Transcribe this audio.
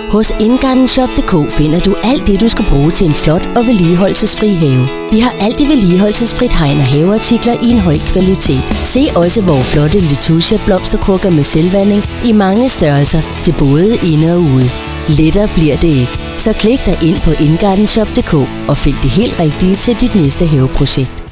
Hos InGardenShop.dk finder du alt det, du skal bruge til en flot og vedligeholdelsesfri have. Vi har alt det vedligeholdelsesfrit hegn og haveartikler i en høj kvalitet. Se også vores flotte Letusia blomsterkrukker med selvvanding i mange størrelser til både inde og ude. Lettere bliver det ikke. Så klik dig ind på InGardenShop.dk og find det helt rigtige til dit næste haveprojekt.